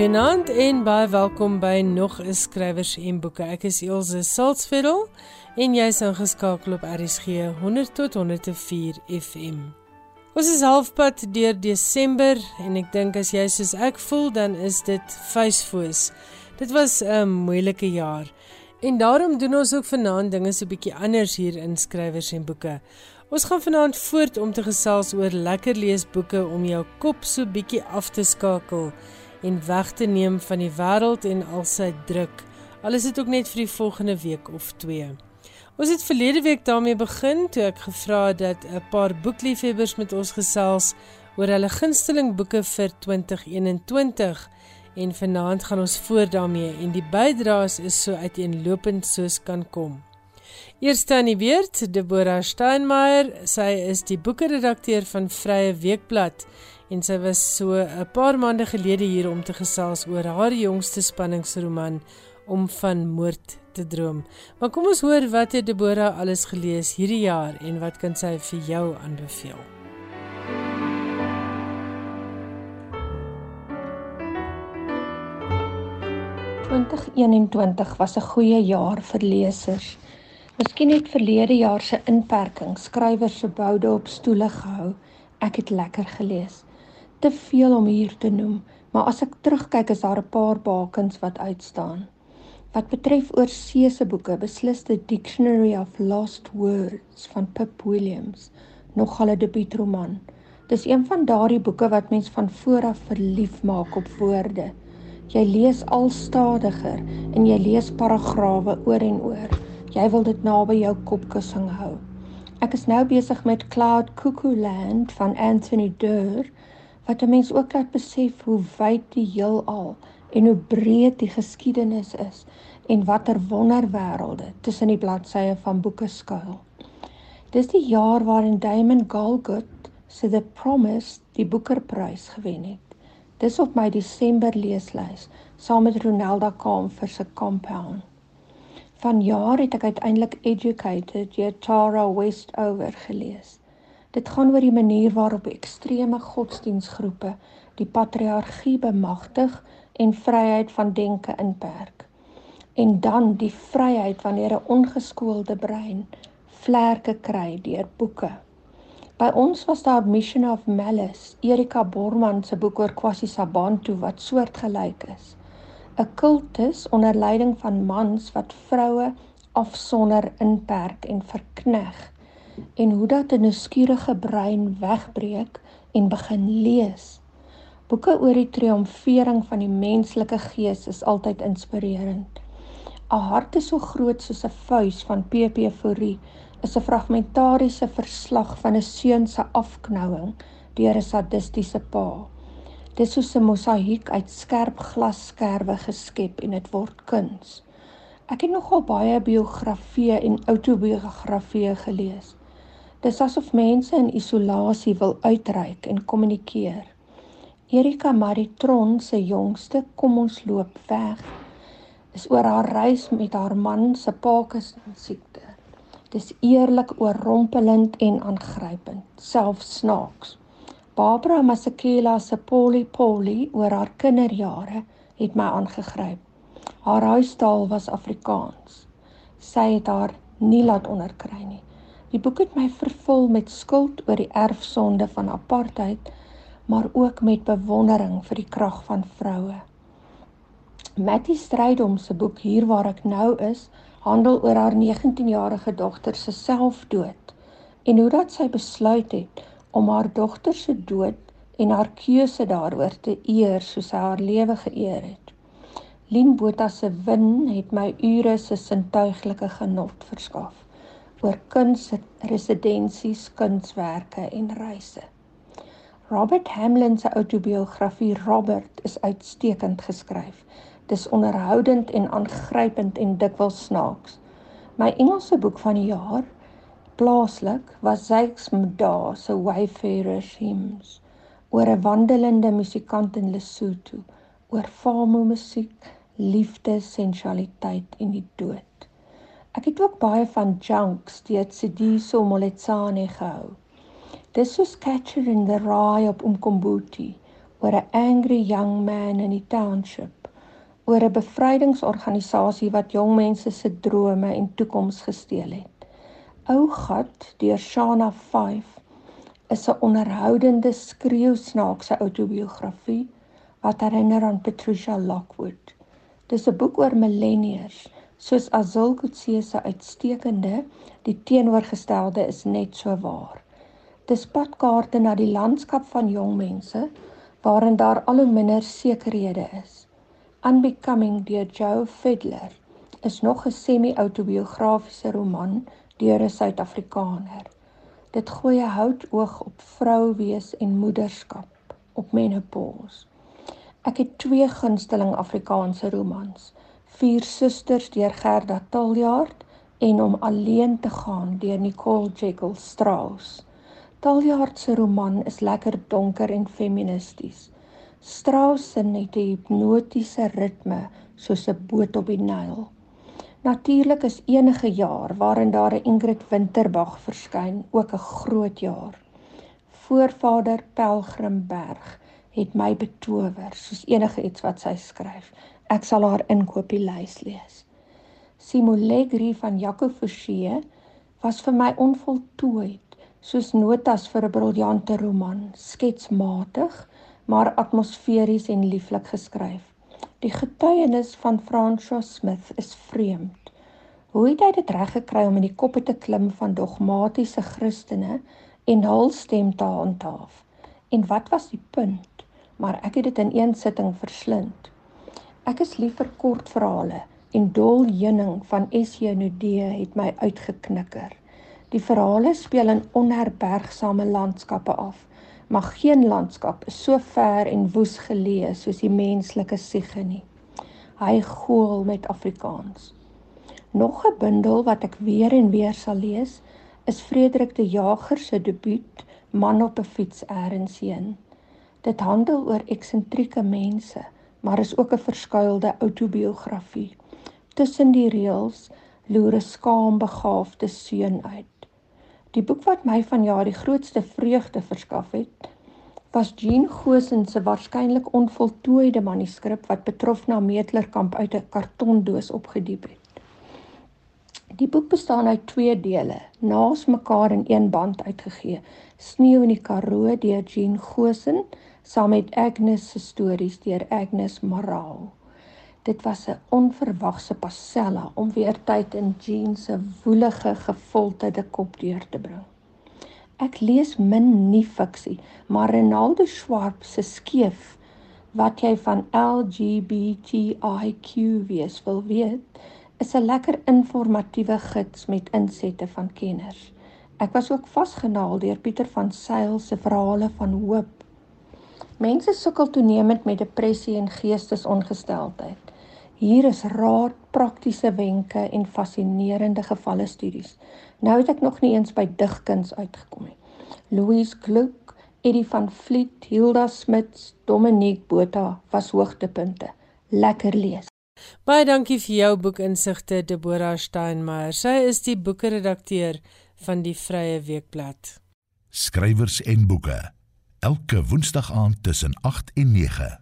Goeienaand en baie welkom by nog 'n skrywers en boeke. Ek is Elsje Salzveld en jy's ingeskakel op RSG 100 tot 104 FM. Ons is halfpad deur Desember en ek dink as jy soos ek voel, dan is dit feesfoes. Dit was 'n moeilike jaar. En daarom doen ons ook vanaand dinge so bietjie anders hier in skrywers en boeke. Ons gaan vanaand voort om te gesels oor lekker leesboeke om jou kop so bietjie af te skakel en weg te neem van die wêreld en al sy druk. Al is dit ook net vir die volgende week of 2. Ons het verlede week daarmee begin toe ek gevra het dat 'n paar boekliefhebbers met ons gesels oor hulle gunsteling boeke vir 2021 en vanaand gaan ons voort daarmee en die bydraes is so uiteenlopend soos kan kom. Eerste aan die weerd, Deborah Steinmeier, sy is die boekredakteur van Vrye Weekblad en sy was so 'n paar maande gelede hier om te gesels oor haar jongste spanningsroman om van moord te droom. Maar kom ons hoor wat het Deborah alles gelees hierdie jaar en wat kan sy vir jou aanbeveel? ...2021 was 'n goeie jaar vir lesers. Miskien het verlede jaar se inperking skrywers se boude op stoele gehou. Ek het lekker gelees te veel om hier te noem, maar as ek terugkyk is daar 'n paar bakens wat uitstaan. Wat betref oorseese boeke, beslis die Dictionary of Lost Words van Pip Williams, nog 'n debuutroman. Dis een van daardie boeke wat mens van voor af verlief maak op woorde. Jy lees al stadiger en jy lees paragrawe oor en oor. Jy wil dit naby jou kopkussing hou. Ek is nou besig met Cloud Cuckoo Land van Anthony Doerr wat 'n mens ook laat besef hoe wyd die heelal en hoe breed die geskiedenis is en watter wonderwêrelde tussen die bladsye van boeke skuil. Dis die jaar waarin Damon Galgut se The Promise die Booker-prys gewen het. Dis op my Desember leeslys saam met Ronelda Kaamfer se Compound. Vanjaar het ek uiteindelik Educated deur Tara Westover gelees. Dit gaan oor die manier waarop ekstreme godsdiensgroepe die patriargie bemagtig en vryheid van denke inperk. En dan die vryheid wanneer 'n ongeskoelde brein vlerke kry deur boeke. By ons was daar Mission of Malice, Erika Borman se boek oor Kwasi Sabantu wat soortgelyk is. 'n Kultus onder leiding van mans wat vroue afsonder, inperk en verkneg en hoe dat 'n nuuskierige brein wegbreek en begin lees. Boeke oor die triomfering van die menslike gees is altyd inspirerend. 'n Hart is so groot soos 'n vuis van PP Fourie is 'n fragmentariese verslag van 'n seun se afknouing deur 'n sadistiese pa. Dit is 'n mosaïek uit skerp glasskerwe geskep en dit word kuns. Ek het nogal baie biografieë en autobiografieë gelees. Dis asof mense in isolasie wil uitreik en kommunikeer. Erika Maritron se jongste Kom ons loop weg is oor haar reis met haar man se Parkinson siekte. Dis eerlik oorrompelend en aangrypend, selfs snaaks. Barbara Masekela se Polly Polly oor haar kinderjare het my aangegryp. Haar huistaal was Afrikaans. Sy het haar nie laat onderkry nie. Die boek het my vervul met skuld oor die erfsonde van apartheid, maar ook met bewondering vir die krag van vroue. Mattie Strydom se boek Hier waar ek nou is, handel oor haar 19-jarige dogter se selfdood en hoe dat sy besluit het om haar dogter se dood en haar keuse daaroor te eer soos sy haar lewe geëer het. Lien Botha se win het my ure se sintuiglike genot verskaf oor kunsresidensies, kunswerke en reise. Robert Hamlin se outobiografie Robert is uitstekend geskryf. Dis onderhoudend en aangrypend en dikwels snaaks. My Engelse boek van die jaar, plaaslik, was Zakes Mda se Wayfarer's Hymns oor 'n wandelende musikant in Lesotho, oor famo musiek, liefde, sensualiteit en die dood. Ek het ook baie van Junks deur Sidiso Moletsane gehou. Dis soos Catcher in the Rye op Umkombuti oor 'n angry young man in die township, oor 'n bevrydingsorganisasie wat jong mense se drome en toekoms gesteel het. Ou gat deur Shana 5 is 'n onderhoudende skreeusnaakse outobiografie wat herinner aan Patricia Lockwood. Dis 'n boek oor millennials, soos Azul Coetzee se uitstekende Die teenoorgestelde is net so waar. Dis padkaarte na die landskap van jong mense waarin daar al hoe minder sekerhede is. Unbecoming deur Joe Fiddler is nog 'n semi-autobiografiese roman deur 'n Suid-Afrikaner. Dit gooi 'n hout oog op vrou wees en moederskap, op menopause. Ek het twee gunsteling Afrikaanse romans: Vier Susters deur Gerda Taljaard en Om alleen te gaan deur Nicole Jekyll Strauss. Taljaard se roman is lekker donker en feministies. Strauss se net 'n hipnotiese ritme soos 'n boot op die Nyl. Natuurlik is enige jaar waarin daar 'n Ingrid Winterbag verskyn ook 'n groot jaar. Voorvader Pelgrimberg het my betower soos enige iets wat sy skryf. Ek sal haar inkopieslys lees. Simolegri van Jaco Forsie was vir my onvoltooid, soos notas vir 'n briljante roman, sketsmatig, maar atmosferies en lieflik geskryf. Die getuienis van François Smith is vreemd. Hoe het hy dit reg gekry om in die koppe te klim van dogmatiese Christene en hul stem te handhaaf? En wat was die punt? Maar ek het dit in een sitting verslind. Ek is lief vir kortverhale en Dol Heuning van SJ Nudee het my uitgeknikker. Die verhale speel in onherbergsame landskappe af maar geen landskap is so ver en woes geleë soos die menslike siege nie. Hy gool met Afrikaans. Nog 'n bundel wat ek weer en weer sal lees, is Frederik de Jager se debuut Man op 'n fiets eers heen. Dit handel oor eksentrieke mense, maar is ook 'n verskuilde outobiografie. Tussen die reëls loer 'n skaambegaafde seun uit. Die boek wat my vanjaar die grootste vreugde verskaf het, was Jean Gosen se waarskynlik onvoltooide manuskrip wat betrof na Meetlerkamp uit 'n kartondoos opgediep het. Die boek bestaan uit twee dele, naas mekaar in een band uitgegee. Sneeu in die Karoo deur Jean Gosen saam met Agnes se stories deur Agnes Maraal. Dit was 'n onverwagse passella om weer tyd in Jean se woelige, gefolterde kop deur te bring. Ek lees min nie fiksie, maar Renaldo Schwartz se skeef wat jy van LGBTIQ wees wil weet, is 'n lekker informatiewe gids met insette van kenners. Ek was ook vasgenaal deur Pieter van Sail se verhale van hoop. Mense sukkel toenemend met depressie en geestesongesteldheid. Hier is raad, praktiese wenke en fascinerende gevalle studies. Nou het ek nog nie eens by digkuns uitgekom nie. Louise Gluck, Eddie van Vliet, Hilda Smits, Dominique Botha was hoogtepunte. Lekker lees. Baie dankie vir jou boekinsigte Deborah Steinmeier. Sy is die boekredakteur van die Vrye Weekblad. Skrywers en boeke. Elke Woensdag aand tussen 8 en 9.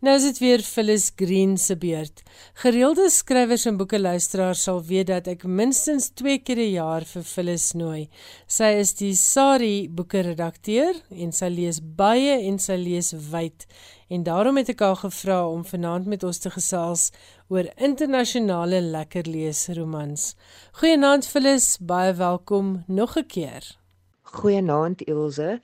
Nou is dit weer Phyllis Green se beurt. Gereelde skrywers en boekeluisteraars sal weet dat ek minstens 2 keer 'n jaar vir Phyllis nooi. Sy is die Sari boekeredakteur en sy lees baie en sy lees wyd. En daarom het ek haar gevra om vanaand met ons te gesels oor internasionale lekker lees romans. Goeienaand Phyllis, baie welkom nog 'n keer. Goeienaand Ilse.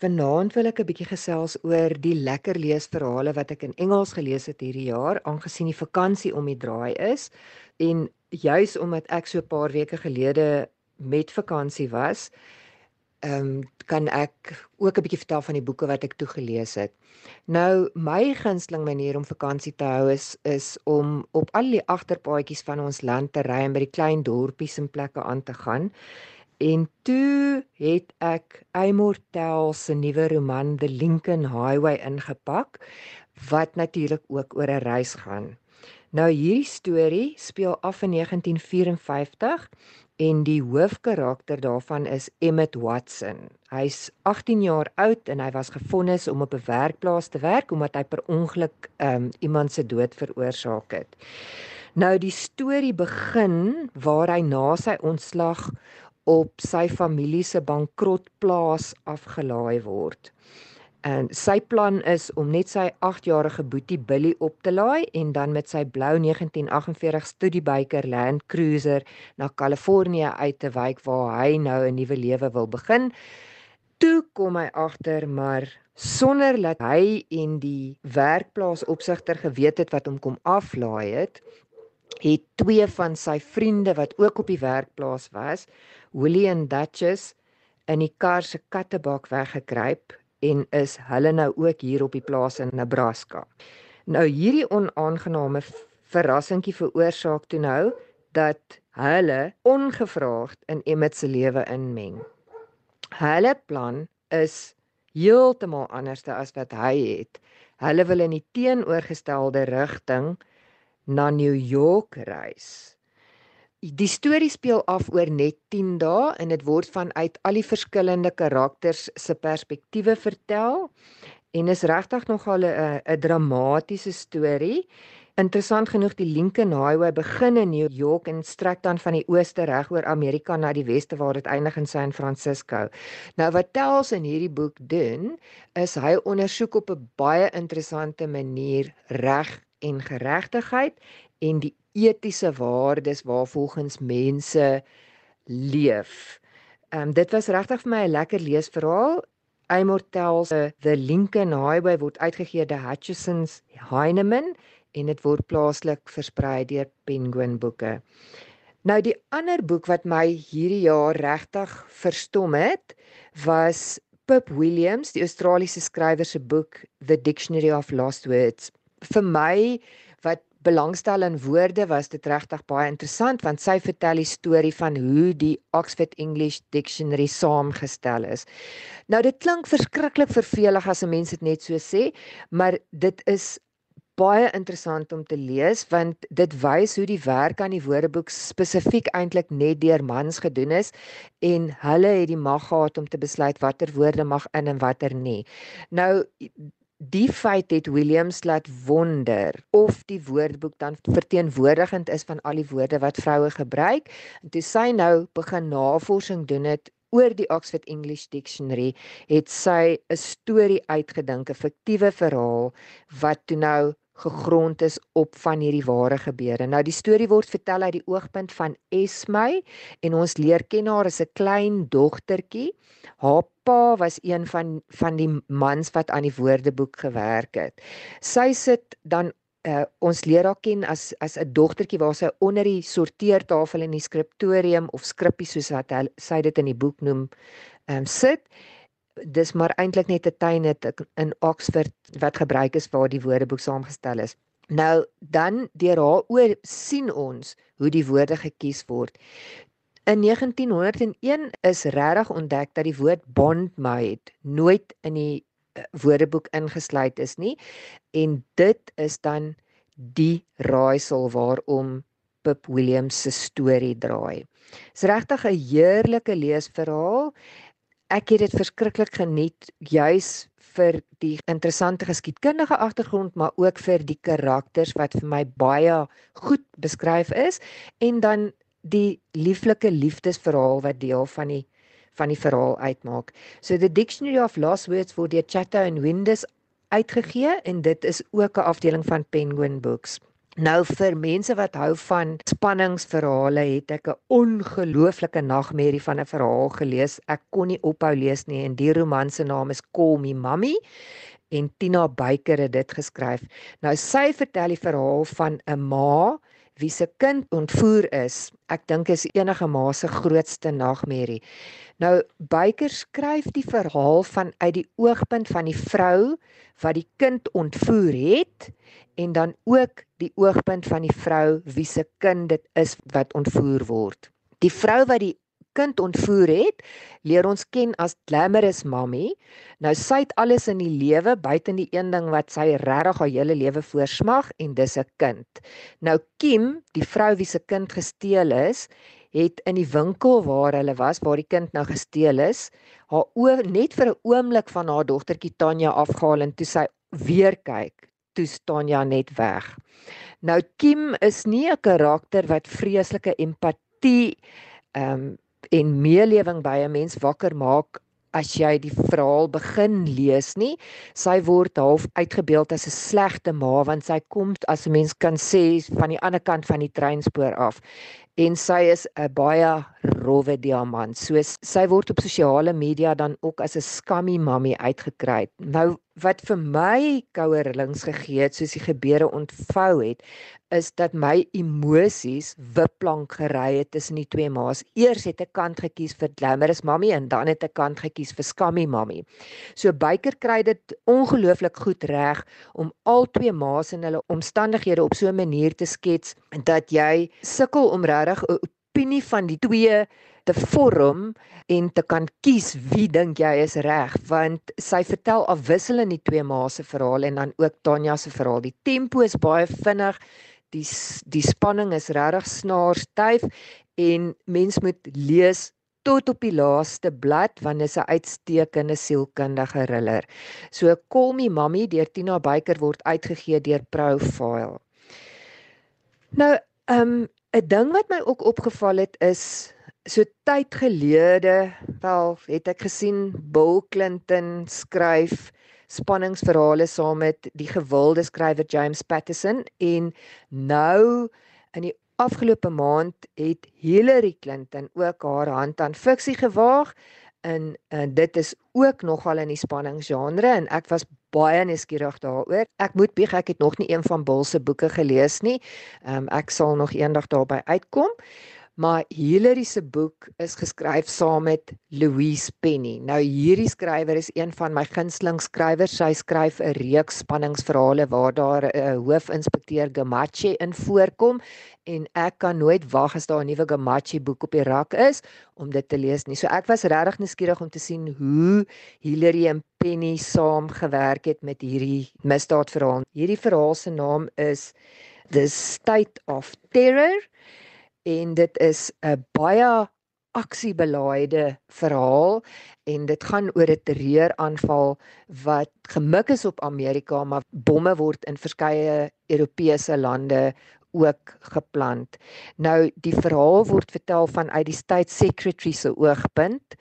Vanaand wil ek 'n bietjie gesels oor die lekker leesverhale wat ek in Engels gelees het hierdie jaar, aangesien die vakansie om die draai is en juis omdat ek so 'n paar weke gelede met vakansie was, ehm um, kan ek ook 'n bietjie vertel van die boeke wat ek toe gelees het. Nou my gunsteling manier om vakansie te hou is is om op al die agterpaadjies van ons land te ry en by die klein dorpies en plekke aan te gaan En toe het ek Immortel se nuwe roman The Lincoln Highway ingepak wat natuurlik ook oor 'n reis gaan. Nou hierdie storie speel af in 1954 en die hoofkarakter daarvan is Emmett Watson. Hy's 18 jaar oud en hy was gefonnis om op 'n werkplaas te werk omdat hy per ongeluk um, iemand se dood veroorsaak het. Nou die storie begin waar hy na sy ontslag op sy familie se bankrotplaas afgelaai word. En sy plan is om net sy 8-jarige boetie Billy op te laai en dan met sy blou 1948 Studebaker Land Cruiser na Kalifornië uit te wyk waar hy nou 'n nuwe lewe wil begin. Toe kom hy agter maar sonder dat hy en die werkplaas opsigter geweet het wat hom kom aflaai het, het twee van sy vriende wat ook op die werkplaas was, Willie en Duchess, in die kar se kattebak weggekruip en is hulle nou ook hier op die plaas in Nebraska. Nou hierdie onaangename verrassingkie veroorsaak toe nou dat hulle ongevraagd in Emmet se lewe inmeng. Hulle plan is heeltemal anders as wat hy het. Hulle wil in die teenoorgestelde rigting na New York reis. Die storie speel af oor net 10 dae en dit word vanuit al die verskillende karakters se perspektiewe vertel en is regtig nogal 'n 'n dramatiese storie. Interessant genoeg die Lincoln Highway begin in New York en strek dan van die ooste reg oor Amerika na die weste waar dit eindig in San Francisco. Nou wat Tels in hierdie boek doen, is hy ondersoek op 'n baie interessante manier reg en geregtigheid en die etiese waardes waarvolgens mense leef. Ehm um, dit was regtig vir my 'n lekker leesverhaal. Immortals The Lincoln Highway word uitgegee deur Hutchisons Heinemann en dit word plaaslik versprei deur Penguin Boeke. Nou die ander boek wat my hierdie jaar regtig verstom het, was Pip Williams, die Australiese skrywer se boek The Dictionary of Lost Words. Vir my belangstel in woorde was dit regtig baie interessant want sy vertel die storie van hoe die Oxford English Dictionary saamgestel is. Nou dit klink verskriklik vervelig as 'n mens dit net so sê, maar dit is baie interessant om te lees want dit wys hoe die werk aan die woordeboek spesifiek eintlik net deur mans gedoen is en hulle het die mag gehad om te besluit watter woorde mag in en watter nie. Nou Die feit het Williams laat wonder of die woordeboek dan verteenwoordigend is van al die woorde wat vroue gebruik. En toe sy nou begin navorsing doen het oor die Oxford English Dictionary, het sy 'n storie uitgedink, 'n fiktiewe verhaal wat toe nou gegrond is op van hierdie ware gebeure. Nou die storie word vertel uit die oogpunt van Esme en ons leer ken haar as 'n klein dogtertjie. Haar pa was een van van die mans wat aan die woordeboek gewerk het. Sy sit dan uh, ons leer haar ken as as 'n dogtertjie waar sy onder die sorteertafel in die skriptorium of skrippie soos wat hy, sy dit in die boek noem, um, sit. Dis maar eintlik net 'n tuin in Oxford wat gebruik is waar die woordeboek saamgestel is. Nou dan deur haar oor sien ons hoe die woorde gekies word. In 1901 is regtig ontdek dat die woord bondmaid nooit in die eh, woordeboek ingesluit is nie en dit is dan die raaisel waarom Pip Williams se storie draai. Dis regtig 'n heerlike leesverhaal. Ek het dit verskriklik geniet juis vir die interessante geskiedkundige agtergrond maar ook vir die karakters wat vir my baie goed beskryf is en dan die lieflike liefdesverhaal wat deel van die van die verhaal uitmaak. So the Dictionary of Lost Words word deur Chatto and Windus uitgegee en dit is ook 'n afdeling van Penguin Books. Nou vir mense wat hou van spanningsverhale, het ek 'n ongelooflike nagmerrie van 'n verhaal gelees. Ek kon nie ophou lees nie en die roman se naam is Call Me Mummy en Tina Baker het dit geskryf. Nou sy vertel die verhaal van 'n ma wie se kind ontvoer is, ek dink is enige ma se grootste nagmerrie. Nou Byker skryf die verhaal van uit die oogpunt van die vrou wat die kind ontvoer het en dan ook die oogpunt van die vrou wie se kind dit is wat ontvoer word. Die vrou wat die kind ontvoer het, leer ons ken as glamorous mommy. Nou sy het alles in die lewe buite die een ding wat sy regtig haar hele lewe voorsmag en dis 'n kind. Nou Kim, die vrou wie se kind gesteel is, het in die winkel waar hulle was waar die kind nou gesteel is, haar oë net vir 'n oomblik van haar dogtertjie Tanya afgehaal en toe sy weer kyk, toe staan ja net weg. Nou Kim is nie 'n karakter wat vreeslike empatie ehm um, en meelewing by 'n mens wakker maak as jy die verhaal begin lees nie. Sy word half uitgebeeld as 'n slegte ma want sy kom as 'n mens kan sê van die ander kant van die treinspoor af. En sy is 'n baie rowwe diamant. So sy word op sosiale media dan ook as 'n skammy mammie uitgekry. Nou wat vir my kouerlings gegee het soos die gebeure ontvou het is dat my emosies wipplank gery het tussen die twee ma's. Eers het ek kant gekies vir glamorous mammie en dan het ek kant gekies vir skammy mammie. So Byker kry dit ongelooflik goed reg om al twee ma's en hulle omstandighede op so 'n manier te skets dat jy sukkel om regtig 'n opinie van die twee te vorm en te kan kies wie dink jy is reg want sy vertel afwisselend die twee ma se verhaal en dan ook Tanya se verhaal. Die tempo is baie vinnig. Die die spanning is regtig snaarstyf en mens moet lees tot op die laaste blad want dit is 'n uitstekende sielkundige thriller. So Call Me Mommy deur Tina Byker word uitgegee deur Profile. Nou, ehm um, 'n ding wat my ook opgeval het is so tyd gelede wel het ek gesien Bill Clinton skryf spanningsverhale saam met die gewilde skrywer James Patterson en nou in die afgelope maand het Hillary Clinton ook haar hand aan fiksie gewaag en, en dit is ook nogal in die spanningsgenre en ek was baie nuuskierig daaroor. Ek moet bieg ek het nog nie een van Bill se boeke gelees nie. Um, ek sal nog eendag daarby uitkom maar Hillary se boek is geskryf saam met Louise Penny. Nou hierdie skrywer is een van my gunsteling skrywers. Sy skryf 'n reeks spanningsverhale waar daar 'n uh, hoofinspekteur Gamache in voorkom en ek kan nooit wag as daar 'n nuwe Gamache boek op die rak is om dit te lees nie. So ek was regtig nuuskierig om te sien hoe Hillary en Penny saamgewerk het met hierdie misdaadverhaal. Hierdie verhaal se naam is The State of Terror en dit is 'n baie aksiebelaaide verhaal en dit gaan oor 'n terreuraanval wat gemik is op Amerika maar bomme word in verskeie Europese lande ook geplant. Nou die verhaal word vertel vanuit die State Secretary se oogpunt.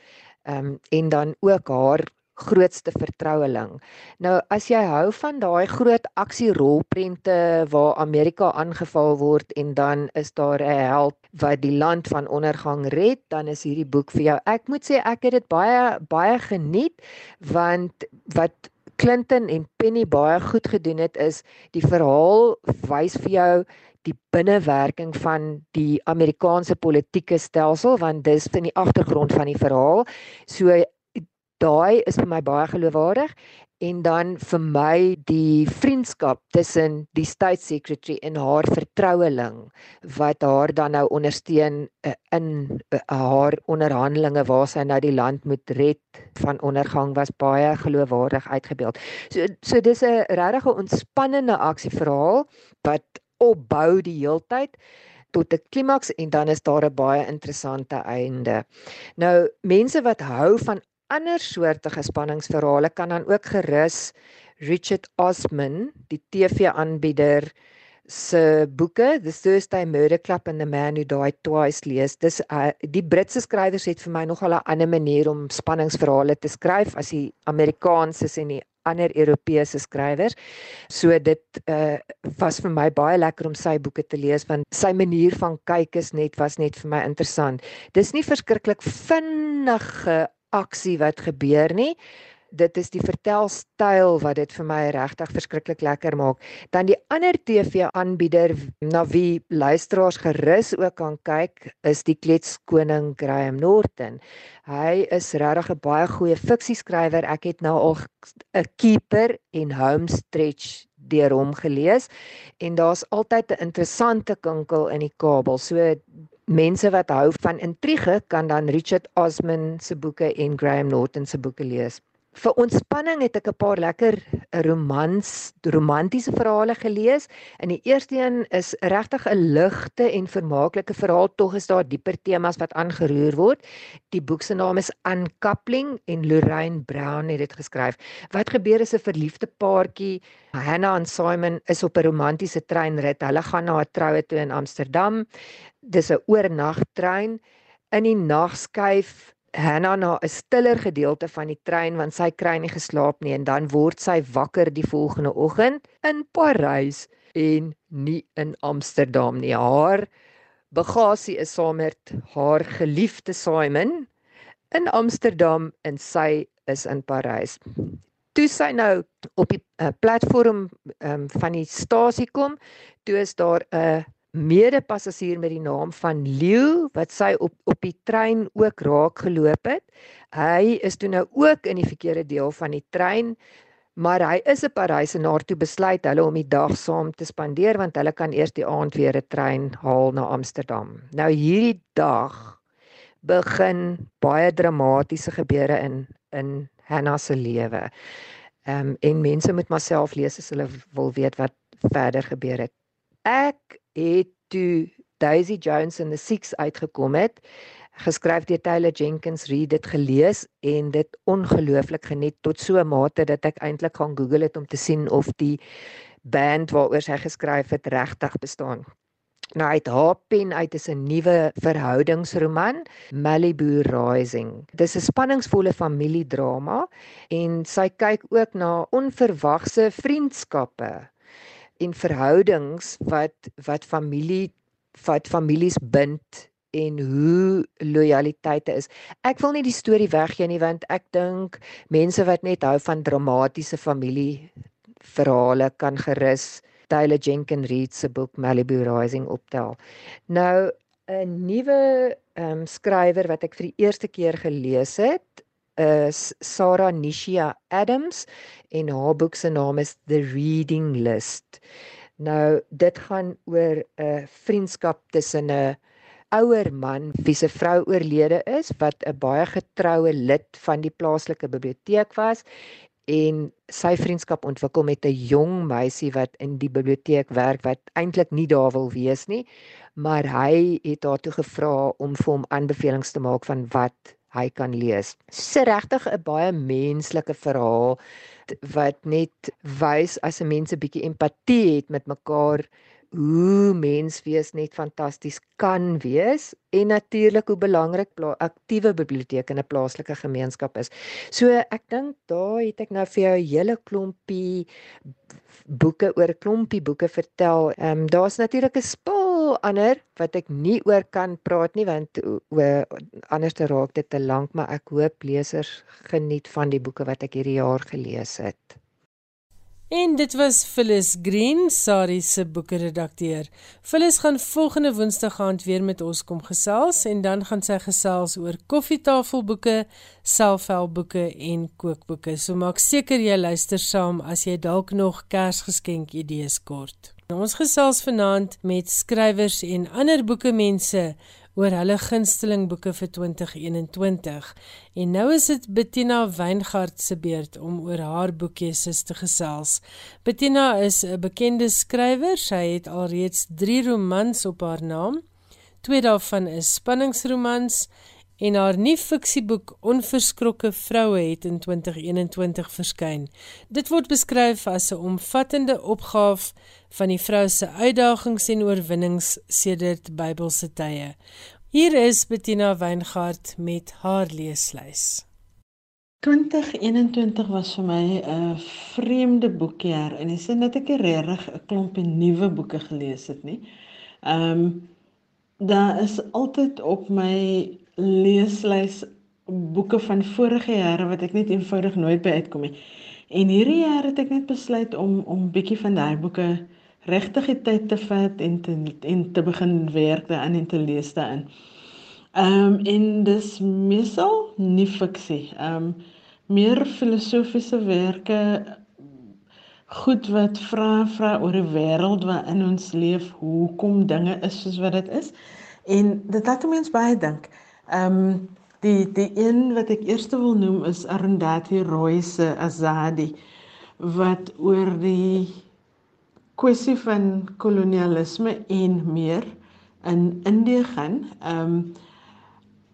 Ehm um, en dan ook haar grootste vertroueling. Nou as jy hou van daai groot aksierolprente waar Amerika aangeval word en dan is daar 'n held wat die land van ondergang red, dan is hierdie boek vir jou. Ek moet sê ek het dit baie baie geniet want wat Clinton en Penny baie goed gedoen het is die verhaal wys vir jou die binnewerking van die Amerikaanse politieke stelsel want dis in die agtergrond van die verhaal. So daai is vir my baie geloofwaardig en dan vir my die vriendskap tussen die state secretary en haar vertroueling wat haar dan nou ondersteun uh, in uh, haar onderhandelinge waar sy nou die land moet red van ondergang was baie geloofwaardig uitgebeeld. So so dis 'n regtig 'n ontspannende aksieverhaal wat opbou die heeltyd tot 'n klimaks en dan is daar 'n baie interessante einde. Nou mense wat hou van ander soortige spanningsverhale kan dan ook gerus Richard Osman, die TV-aanbieder se boeke The Thursday Murder Club and The Man Who Died Twice lees. Dis uh, die Britse skrywers het vir my nogal 'n ander manier om spanningsverhale te skryf as die Amerikaanse en die ander Europese skrywers. So dit uh was vir my baie lekker om sy boeke te lees want sy manier van kyk is net was net vir my interessant. Dis nie verskriklik vinnige aksie wat gebeur nie. Dit is die vertelstyl wat dit vir my regtig verskriklik lekker maak. Dan die ander TV-aanbieder na wie luisteraars gerus ook kan kyk, is die kletskoning Graham Norton. Hy is regtig 'n baie goeie fiksieskrywer. Ek het nou al 'n keeper en homestretch deur hom gelees en daar's altyd 'n interessante kinkel in die kabel. So mense wat hou van intrige kan dan Richard Osman se boeke en Graham Norton se boeke lees vir ontspanning het ek 'n paar lekker romans, romantiese verhale gelees. In die eerste een is regtig 'n ligte en vermaaklike verhaal, tog is daar dieper temas wat aangeroer word. Die boek se naam is Uncoupling en Lorraine Brown het dit geskryf. Wat gebeur is 'n verliefde paartjie, Hannah en Simon, is op 'n romantiese treinrit. Hulle gaan na 'n troue toe in Amsterdam. Dis 'n oornagtrein. In die nag skuif Hannah na 'n stiller gedeelte van die trein want sy kry nie geslaap nie en dan word sy wakker die volgende oggend in Parys en nie in Amsterdam nie. Haar bagasie is saam met haar geliefde Simon in Amsterdam en sy is in Parys. Toe sy nou op die uh, platform um, van die stasie kom, toe is daar 'n mede-passasier met die naam van Leo wat sy op op die trein ook raak geloop het. Hy is toe nou ook in die verkeerde deel van die trein, maar hy is 'n Parysenaar toe besluit hulle om die dag saam te spandeer want hulle kan eers die aand weer 'n trein haal na Amsterdam. Nou hierdie dag begin baie dramatiese gebeure in in Hannah se lewe. Ehm um, en mense moet maar self lees as hulle wil weet wat verder gebeur het. Ek het toe Daisy Jones in the Six uitgekom het, geskryf deur Taylor Jenkins Reid dit gelees en dit ongelooflik geniet tot so 'n mate dat ek eintlik gaan Google het om te sien of die band waaroor sy geskryf het regtig bestaan. Nou uit haar pen uit is 'n nuwe verhoudingsroman, Malibu Rising. Dis 'n spanningsvolle familiedrama en sy kyk ook na onverwagse vriendskappe en verhoudings wat wat familie wat families bind en hoe lojaliteite is. Ek wil nie die storie weggee nie want ek dink mense wat net hou van dramatiese familie verhale kan gerus Taylor Jenkins Reid se boek Malibu Rising optel. Nou 'n nuwe ehm um, skrywer wat ek vir die eerste keer gelees het, is Sarah Nishia Adams en haar boek se naam is The Reading List. Nou dit gaan oor 'n vriendskap tussen 'n ouer man wie se vrou oorlede is wat 'n baie getroue lid van die plaaslike biblioteek was en sy vriendskap ontwikkel met 'n jong meisie wat in die biblioteek werk wat eintlik nie daar wil wees nie maar hy het haar toe gevra om vir hom aanbevelings te maak van wat hy kan lees. Dis regtig 'n baie menslike verhaal wat net wys as 'n mens 'n bietjie empatie het met mekaar hoe mens wees net fantasties kan wees en natuurlik hoe belangrik aktiewe biblioteke in 'n plaaslike gemeenskap is. So ek dink daar het ek nou vir jou 'n hele klompie boeke oor klompie boeke vertel. Ehm um, daar's natuurlik 'n spul ander wat ek nie oor kan praat nie want o anders te raak dit te lank, maar ek hoop lesers geniet van die boeke wat ek hierdie jaar gelees het. En dit was Phyllis Green, Sari se boekredakteur. Phyllis gaan volgende Woensdag aand weer met ons kom gesels en dan gaan sy gesels oor koffietafelboeke, selfhelpboeke en kookboeke. So maak seker jy luister saam as jy dalk nog Kersgeskenk idees kort. Ons gesels vanaand met skrywers en ander boekemense oor hulle gunsteling boeke vir 2021. En nou is dit Bettina Weingart se beurt om oor haar boekjieses te gesels. Bettina is 'n bekende skrywer. Sy het alreeds 3 romans op haar naam. Twee daarvan is spanningsromans en haar nuwe fiksieboek Onverskrokke vroue het in 2021 verskyn. Dit word beskryf as 'n omvattende opgaaf van die vrou se uitdagings en oorwinnings sedert Bybelse tye. Hier is Bettina Weingart met haar leeslys. 2021 was vir my 'n vreemde boekjaar en dis net ek regtig 'n klompie nuwe boeke gelees het nie. Ehm um, daar is altyd op my leeslys boeke van vorige jare wat ek net eenvoudig nooit by uitkom nie. En hierdie jaar het ek net besluit om om bietjie van daai boeke regtig die tyd te vat en te en te begin werk daarin en te lees daarin. Ehm um, en dis meestal nie fiksie. Ehm um, meer filosofiese werke goed wat vra vra oor die wêreld waarin ons leef, hoekom dinge is soos wat dit is En dit laat mense baie dink. Ehm um, die die een wat ek eers wil noem is Arundhati Roy se Azadi wat oor die kwessie van kolonialisme en meer in Indië gaan. Ehm um,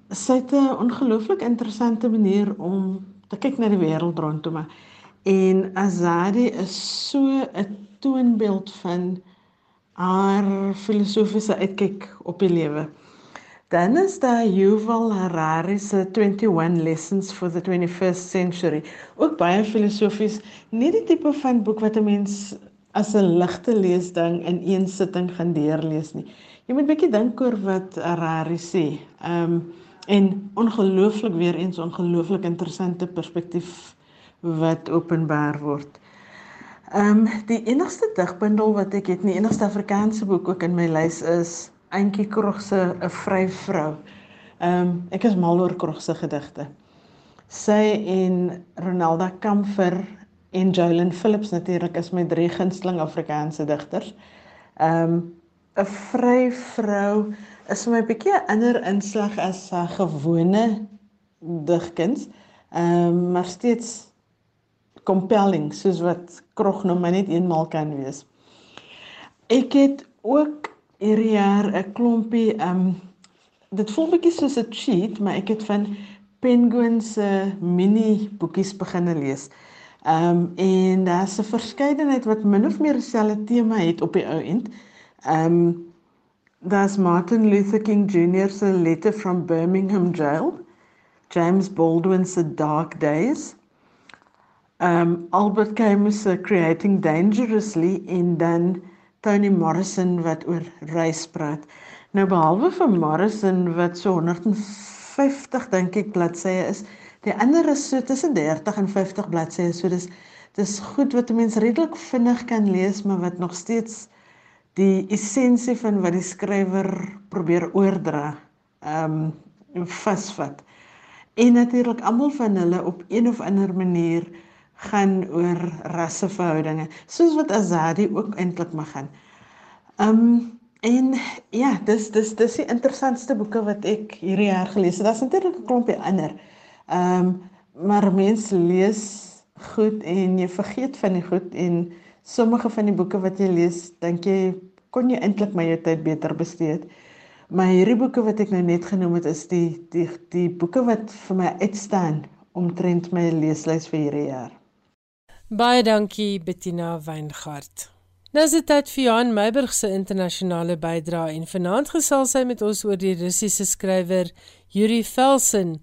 sy het 'n ongelooflik interessante manier om te kyk na die wêreld rondom haar. En Azadi is so 'n toonbeeld van haar filosofiese uitkyk op die lewe. Dan is daar Yuval Harari se 21 Lessons for the 21st Century. Ook baie filosofies, nie die tipe van boek wat 'n mens as 'n ligte leesding in een sitting gaan deurlees nie. Jy moet bietjie dink oor wat Harari sê. Ehm um, en ongelooflik weer eens ongelooflik interessante perspektief wat openbaar word. Ehm um, die enigste digbundel wat ek het, die enigste Afrikaanse boek ook in my lys is Eentjie Krog se 'n vry vrou. Ehm um, ek is mal oor Krog se gedigte. Sy en Ronalda Kamfer en Jolyn Phillips natuurlik is my drie gunsteling Afrikaanse digters. Ehm um, 'n vry vrou is vir my 'n bietjie 'n ander inslag as 'n gewone digkuns. Ehm um, maar steeds compelling soos wat krog nou maar net eenmal kan wees. Ek het ook hierdie jaar 'n klompie ehm um, dit voel bietjie soos 'n cheat, maar ek het van Penguin se mini boekies begin lees. Ehm um, en daar's 'n verskeidenheid wat min of meer dieselfde tema het op die ou end. Um, there's Martin Luther King Jr.'s A Letter from Birmingham Jail, James Baldwin's A Dark Days, um, Albert Camus' Creating Dangerously, en dan Toni Morrison wat oor reis praat. Nou behalwe vir Morrison wat so 150 dink ek bladsye is, die ander is so tussen 30 en 50 bladsye, so dis dis goed wat 'n mens redelik vinnig kan lees, maar wat nog steeds die essensie van wat die skrywer probeer oordra ehm um, vasvat. En natuurlik almal van hulle op een of ander manier gaan oor rasseverhoudinge, soos wat Azadi ook eintlik mag gaan. Um, en ja, dis dis dis die interessantste boeke wat ek hierdie jaar gelees het. Daar's natuurlik 'n klompie ander. Um, maar mense lees goed en jy vergeet van die goed en sommige van die boeke wat jy lees, dink jy kon jy eintlik my tyd beter bestee het. Maar hierdie boeke wat ek nou net genoem het is die die die boeke wat vir my uitstaan omtrent my leeslys vir hierdie jaar. Baie dankie Bettina Weingart. Nou is dit tyd vir Johan Meiburg se internasionale bydrae en vanaand gesels hy met ons oor die Russiese skrywer Yuri Felsen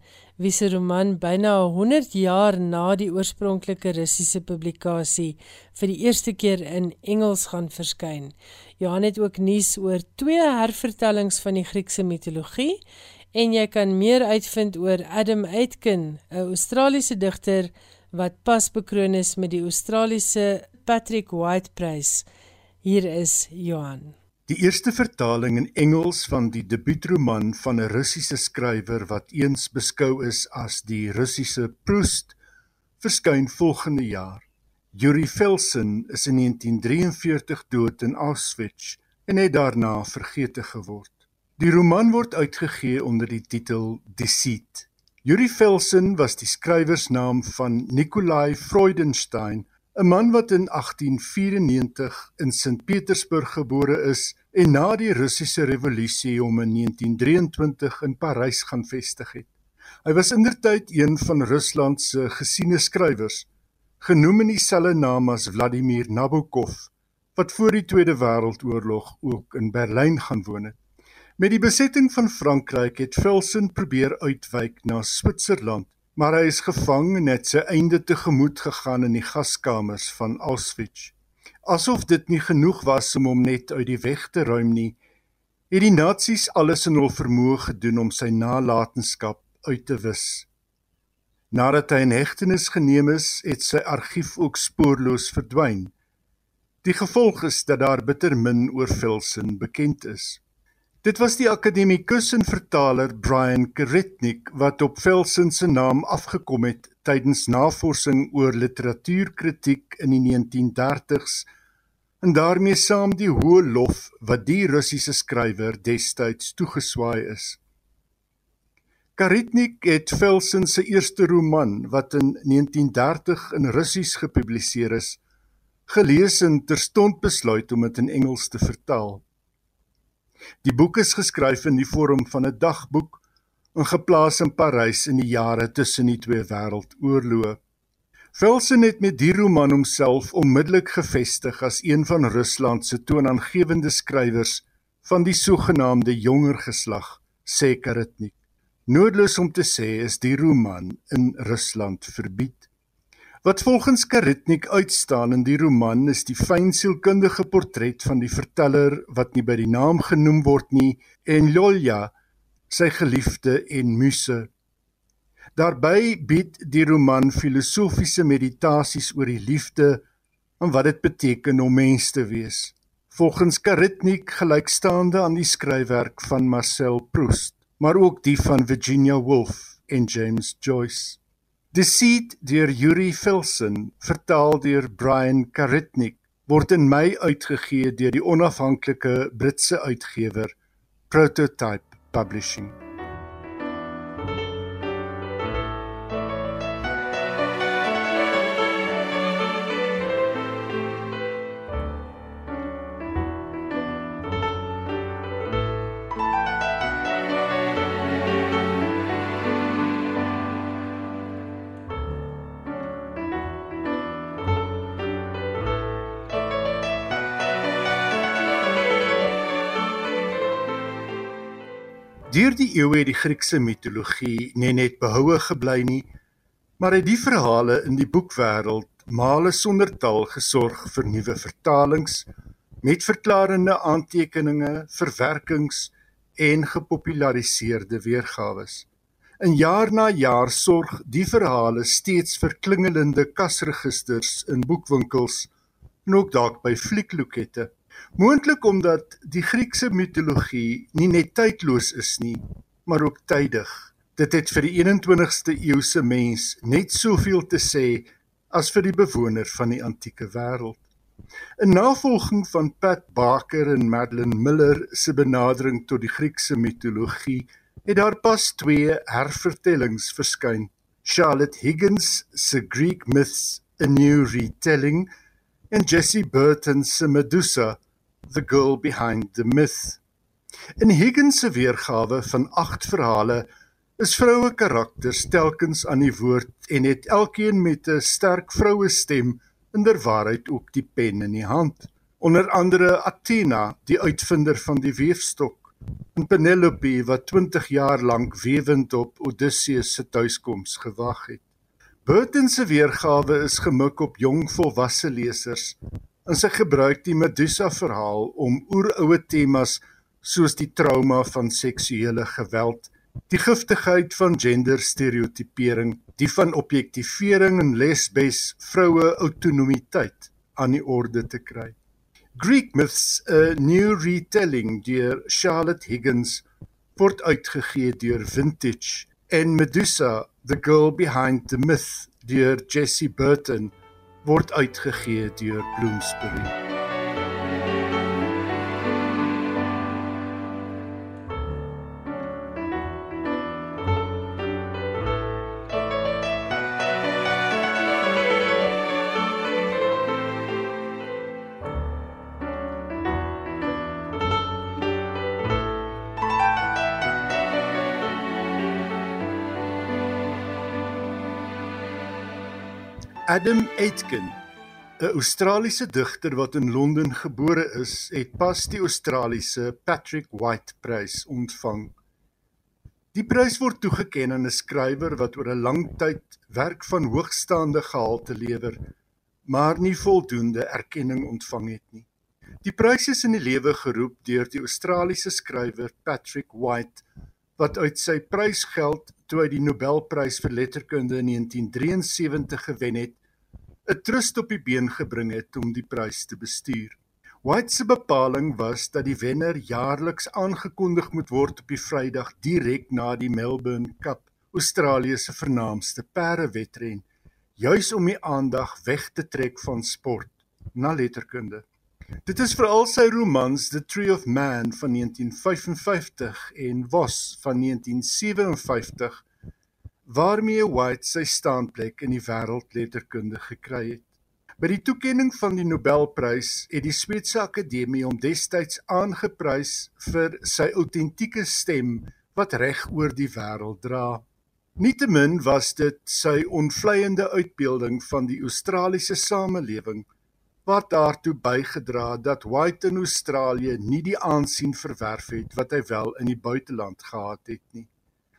wie se roman byna 100 jaar na die oorspronklike Russiese publikasie vir die eerste keer in Engels gaan verskyn. Johan het ook nuus oor twee hervertellings van die Griekse mitologie en jy kan meer uitvind oor Adam Aitken, 'n Australiese digter wat pas bekroon is met die Australiese Patrick White Prys. Hier is Johan. Die eerste vertaling in Engels van die debuutroman van 'n Russiese skrywer wat eens beskou is as die Russiese Proust, verskyn volgende jaar. Yuri Felsen is in 1943 dood in Auschwitz en het daarna vergete geword. Die roman word uitgegee onder die titel Deceit. Yuri Felsen was die skrywersnaam van Nikolai Freudenstein 'n man wat in 1894 in Sint Petersburg gebore is en na die Russiese revolusie hom in 1923 in Parys gaan vestig het. Hy was indertyd een van Rusland se gesiene skrywers, genoem in dieselfde naam as Vladimir Nabokov, wat voor die Tweede Wêreldoorlog ook in Berlyn gaan woon het. Met die besetting van Frankryk het Velsen probeer uitwyk na Switserland maar hy is gevang en het sy einde tegemoet gegaan in die gaskamers van Auschwitz. Asof dit nie genoeg was om hom net uit die weg te ruim nie, het die nasies alles in hul vermoë gedoen om sy nalatenskap uit te wis. Nadat hy in hegtenis geneem is, het sy argief ook spoorloos verdwyn. Die gevolg is dat daar bitter min oor Velsen bekend is. Dit was die akademikus en vertaler Brian Keretnik wat op Velsen se naam afgekom het tydens navorsing oor literatuurkritiek in die 1930s en daarmee saam die hoë lof wat die Russiese skrywer destyds toegeswaai is. Karitnik het Felsen se eerste roman wat in 1930 in Russies gepubliseer is, gelees en terstond besluit om dit in Engels te vertaal. Die boek is geskryf in die vorm van 'n dagboek en geplaas in Parys in die jare tussen die twee wêreldoorloë. Felsen het met die roman homself onmiddellik gevestig as een van Rusland se toonaangewende skrywers van die sogenaamde jonger geslag, sê Karitnik. Noodloos om te sê is die roman in Rusland verbied. Wat volgens Karitnik uitstaan in die roman is die fynsielkundige portret van die verteller wat nie by die naam genoem word nie en Lolja, sy geliefde en muse Daarby bied die roman filosofiese meditasies oor die liefde en wat dit beteken om mens te wees. Volgens Karitnik gelykstaande aan die skryfwerk van Marcel Proust, maar ook die van Virginia Woolf en James Joyce. Deceit deur Yuri Felsen, vertaal deur Brian Karitnik, word in Mei uitgegee deur die onafhanklike Britse uitgewer Prototype Publishing. Eeue het die Griekse mitologie nie net behoue gebly nie, maar het die verhale in die boekwêreld male sonder taal gesorg vir nuwe vertalings met verklarende aantekeninge, verwerkings en gepopulariseerde weergawe. In jaar na jaar sorg die verhale steeds vir klingelende kasregisters in boekwinkels en ook dalk by fliekloekette. Moontlik omdat die Griekse mitologie nie net tydloos is nie, maar ook tydig. Dit het vir die 21ste eeuse mens net soveel te sê as vir die bewoner van die antieke wêreld. In navolging van Pat Barker en Madeline Miller se benadering tot die Griekse mitologie, het daar pas twee hervertellings verskyn. Charlotte Higgins se Greek Myths: A New Retelling en Jessie Burton se Medusa, The Girl Behind the Myth. In Higgins se weergawe van 8 verhale is vroue karakters telkens aan die woord en het elkeen met 'n sterk vroue stem inderwaarheid ook die pen in die hand. Onder andere Athena, die uitvinder van die weefstok, en Penelope wat 20 jaar lank wewend op Odysseus se tuiskoms gewag het. Burton se weergawe is gemik op jong volwasse lesers. En sy gebruik die Medusa verhaal om oeroue temas soos die trauma van seksuele geweld, die giftigheid van genderstereotipering, die van objektivering en lesbes vroue autonomiteit aan die orde te kry. Greek Myths: A New Retelling deur Charlotte Higgins word uitgegee deur Vintage en Medusa The Girl Behind the Myth deur Jessie Burton word uitgegee deur Bloomsbury. Adam Aitken, 'n Australiese digter wat in Londen gebore is, het pas die Australiese Patrick White Prys ontvang. Die prys word toegekend aan 'n skrywer wat oor 'n lang tyd werk van hoogstaande gehalte lewer, maar nie voldoende erkenning ontvang het nie. Die prys is in die lewe geroep deur die Australiese skrywer Patrick White wat uit sy prysgeld toe hy die Nobelprys vir letterkunde in 1973 gewen het, 'n trust op die been gebring het om die prys te bestuur. White se bepaling was dat die wenner jaarliks aangekondig moet word op die Vrydag direk na die Melbourne Cup, Australië se vernaamste perdewedren, juis om die aandag weg te trek van sport na letterkunde. Dit is veral sy romans The Tree of Man van 1955 en Vos van 1957 waarmee White sy staanplek in die wêreldletterkunde gekry het. By die toekenning van die Nobelprys het die Sweedse Akademie hom destyds aangeprys vir sy autentieke stem wat reg oor die wêreld dra. Nietemin was dit sy onvleiende uitbeelding van die Australiese samelewing wat daartoe bygedra dat White in Australië nie die aansien verwerf het wat hy wel in die buiteland gehad het nie.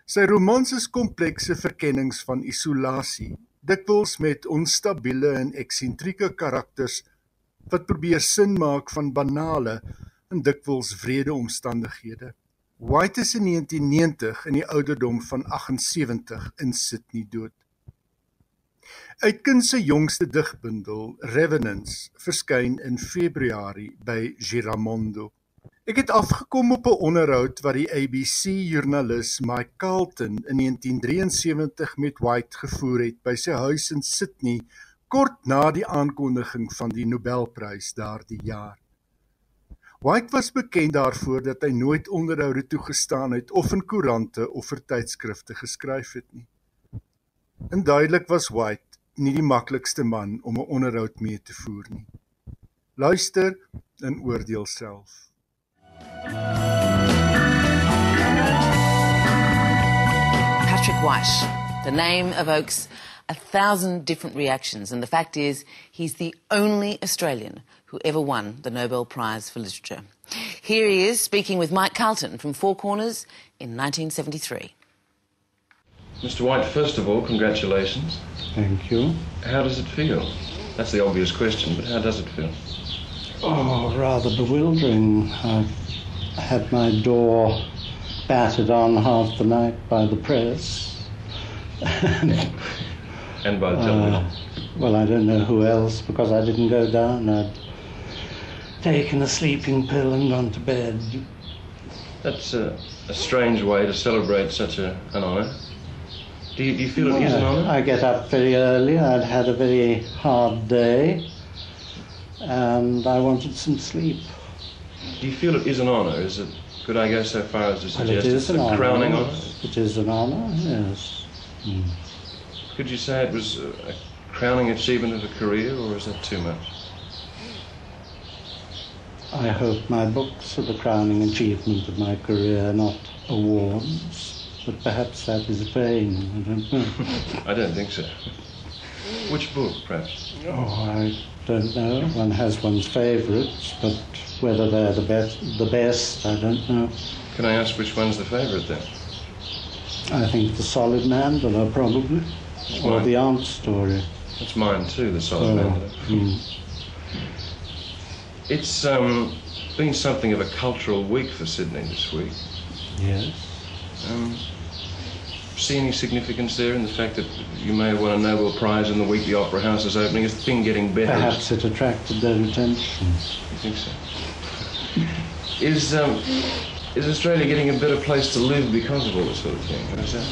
Sy romans is komplekse verkennings van isolasie, dikwels met onstabiele en eksentrieke karakters wat probeer sin maak van banale en dikwels wrede omstandighede. White is in 1990 in die ouderdom van 78 in Sydney dood. Uitkin se jongste digbundel, Revenants, verskyn in Februarie by Giramondo. Ek het afgekom op 'n onderhoud wat die ABC-joernalis Mike Carlton in 1973 met White gevoer het by sy huis in Sydney kort na die aankondiging van die Nobelprys daardie jaar. White was bekend daarvoor dat hy nooit onderhoude toegestaan het of in koerante of vir tydskrifte geskryf het nie. En duidelik was White nie die maklikste man om 'n onderhoud mee te voer nie. Luister en oordeel self. Patrick White. The name evokes a thousand different reactions, and the fact is, he's the only Australian who ever won the Nobel Prize for Literature. Here he is speaking with Mike Carlton from Four Corners in 1973. Mr. White, first of all, congratulations. Thank you. How does it feel? That's the obvious question, but how does it feel? Oh, rather bewildering. I've had my door battered on half the night by the press. And by the. Uh, well, I don't know who else because I didn't go down. I'd taken a sleeping pill and gone to bed. That's a, a strange way to celebrate such a, an honour. Do you, do you feel it is an honour? I get up very early. I'd had a very hard day and I wanted some sleep. Do you feel it is an honour? Is it? Could I go so far as to suggest is it's an a crowning honour? It is an honour, yes. Mm. Could you say it was a, a crowning achievement of a career, or is that too much? I hope my books are the crowning achievement of my career, not awards. But perhaps that is vain. I don't know. I don't think so. Which book, perhaps? Oh, I don't know. One has one's favourites, but whether they're the best, the best, I don't know. Can I ask which one's the favourite then? I think the Solid Mandala probably, or mine. the Aunt story. That's mine too, the Solid Oh, Mandala. mm. It's um, been something of a cultural week for Sydney this week. Yes. Um, see any significance there in the fact that you may have won a Nobel Prize in the week the Opera House is opening? Is the thing getting better? Perhaps it attracted their attention. You think so? Is um, is Australia getting a better place to live because of all this sort of thing? What is that?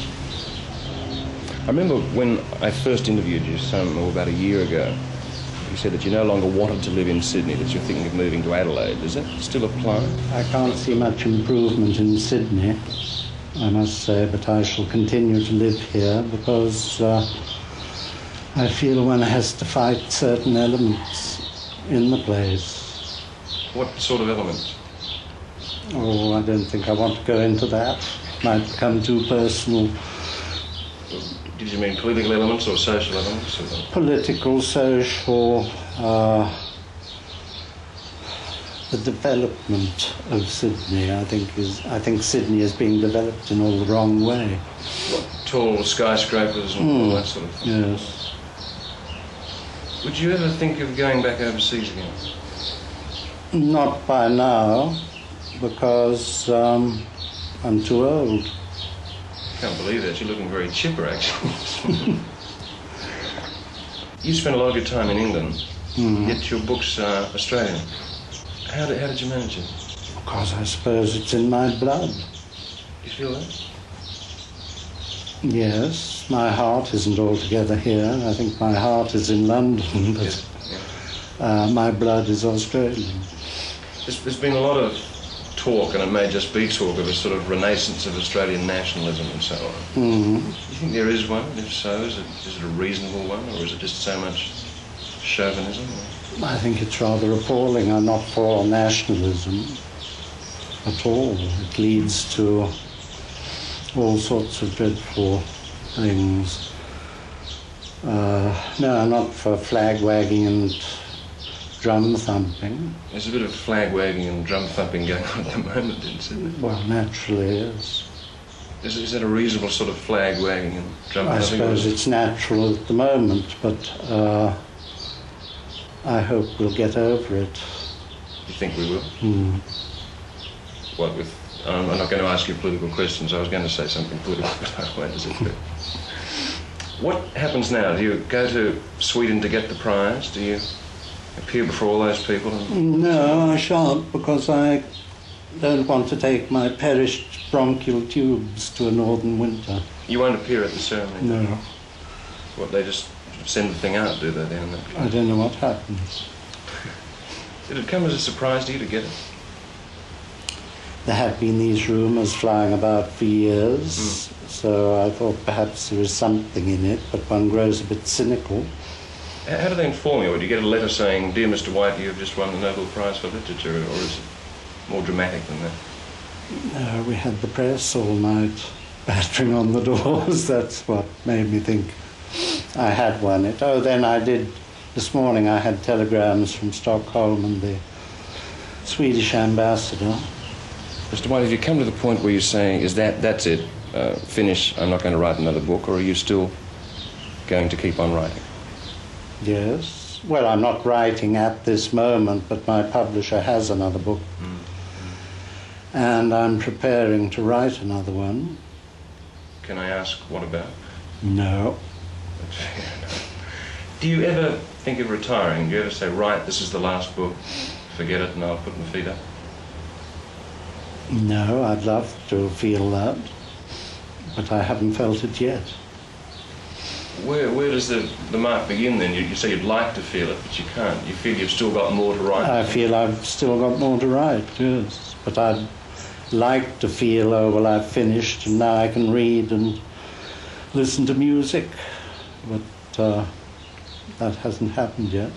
I remember when I first interviewed you some oh, about a year ago. You said that you no longer wanted to live in Sydney, that you're thinking of moving to Adelaide. Does that still apply? I can't see much improvement in Sydney, I must say, but I shall continue to live here because uh, I feel one has to fight certain elements in the place. What sort of elements? Oh, I don't think I want to go into that. Might become too personal. Did you mean political elements or social elements? Or... Political, social, uh, the development of Sydney, I think, is. I think Sydney is being developed in all the wrong way. What, Tall skyscrapers and all Hmm. that sort of thing. Yes. Would you ever think of going back overseas again? Not by now, because um, I'm too old. I Can't believe that. You're looking very chipper, actually. you spent a lot of your time in England, Mhm. yet your books are Australian. How did, how did you manage it? Because I suppose it's in my blood. You feel that? Yes, my heart isn't altogether here. I think my heart is in London, but uh, my blood is Australian. There's, there's been a lot of talk, and it may just be talk, of a sort of renaissance of Australian nationalism and so on. Mm. Do you think there is one? If so, is it, is it a reasonable one, or is it just so much chauvinism? I think it's rather appalling. I'm not for nationalism at all. It leads to all sorts of dreadful things. Uh, no, I'm not for flag wagging and drum thumping. There's a bit of flag wagging and drum thumping going on at the moment in Sydney. Well, naturally, yes. Is, is that a reasonable sort of flag wagging and drum I thumping? I suppose it's natural at the moment, but uh, I hope we'll get over it. You think we will? Hmm. What with? Um, I'm not going to ask you political questions. I was going to say something political, but I won't. Is it good? What happens now? Do you go to Sweden to get the prize? Do you appear before all those people? No, I shan't because I don't want to take my perished bronchial tubes to a northern winter. You won't appear at the ceremony. No, What? They just send the thing out, do they? Then I don't know what happens. did it come as a surprise to you to get it? There have been these rumours flying about for years, so I thought perhaps there was something in it, but one grows a bit cynical. How do they inform you? Or do you get a letter saying, "Dear Mr. White, you have just won the Nobel Prize for Literature," or is it more dramatic than that? Uh, we had the press all night battering on the doors. That's what made me think I had one. it. Oh, then I did, this morning I had telegrams from Stockholm and the Swedish ambassador. Mr. White, have you come to the point where you're saying, "Is that that's it? Uh, finish. I'm not going to write another book," or are you still going to keep on writing? Yes. Well, I'm not writing at this moment, but my publisher has another book. And I'm preparing to write another one. Can I ask what about? No. Do you ever think of retiring? Do you ever say, "Right, this is the last book. Forget it, and I'll put my feet up"? No, I'd love to feel that, but I haven't felt it yet. Where, where does the, the mark begin then? You, you say you'd like to feel it, but you can't. You feel you've still got more to write. I feel I've still got more to write, yes. But I'd like to feel, oh, well, I've finished and now I can read and listen to music. But uh, that hasn't happened yet.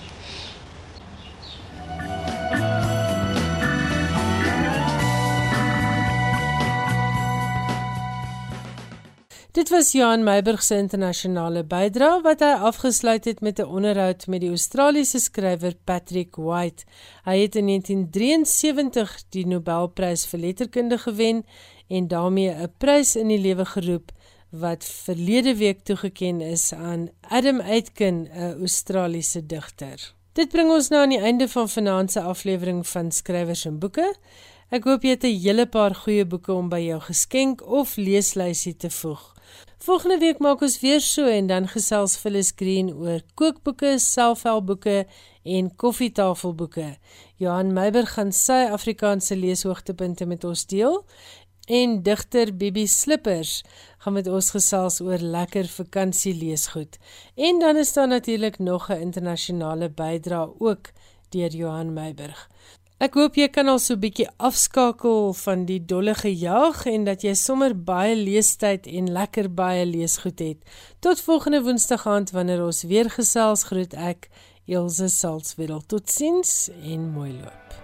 Dit was Johan Meiburg se internasionale bydrae wat hy afgesluit het met 'n onderhoud met die Australiese skrywer Patrick White. Hy het in 1973 die Nobelprys vir letterkunde gewen en daarmee 'n prys in die lewe geroep wat verlede week toegeken is aan Adam Aitken, 'n Australiese digter. Dit bring ons nou aan die einde van vanaand se aflewering van Skrywers en Boeke. Ek hoop jy het 'n hele paar goeie boeke om by jou geskenk of leeslysie te voeg. Volgende week maak ons weer so en dan gesels Phyllis Green oor kookboeke, selfhelpboeke en koffietafelboeke. Johan Meiber gaan sy Afrikaanse leeshoogtepunte met ons deel en digter Bibi Slippers gaan met ons gesels oor lekker vakansieleesgoed. En dan is daar natuurlik nog 'n internasionale bydrae ook deur Johan Meiburg. Ek hoop jy kan al so bietjie afskakel van die dolle gejaag en dat jy sommer baie leestyd en lekker baie leesgoed het. Tot volgende Woensdag aand wanneer ons weer gesels groet ek Elsje Salzwetel. Totsiens en mooi loop.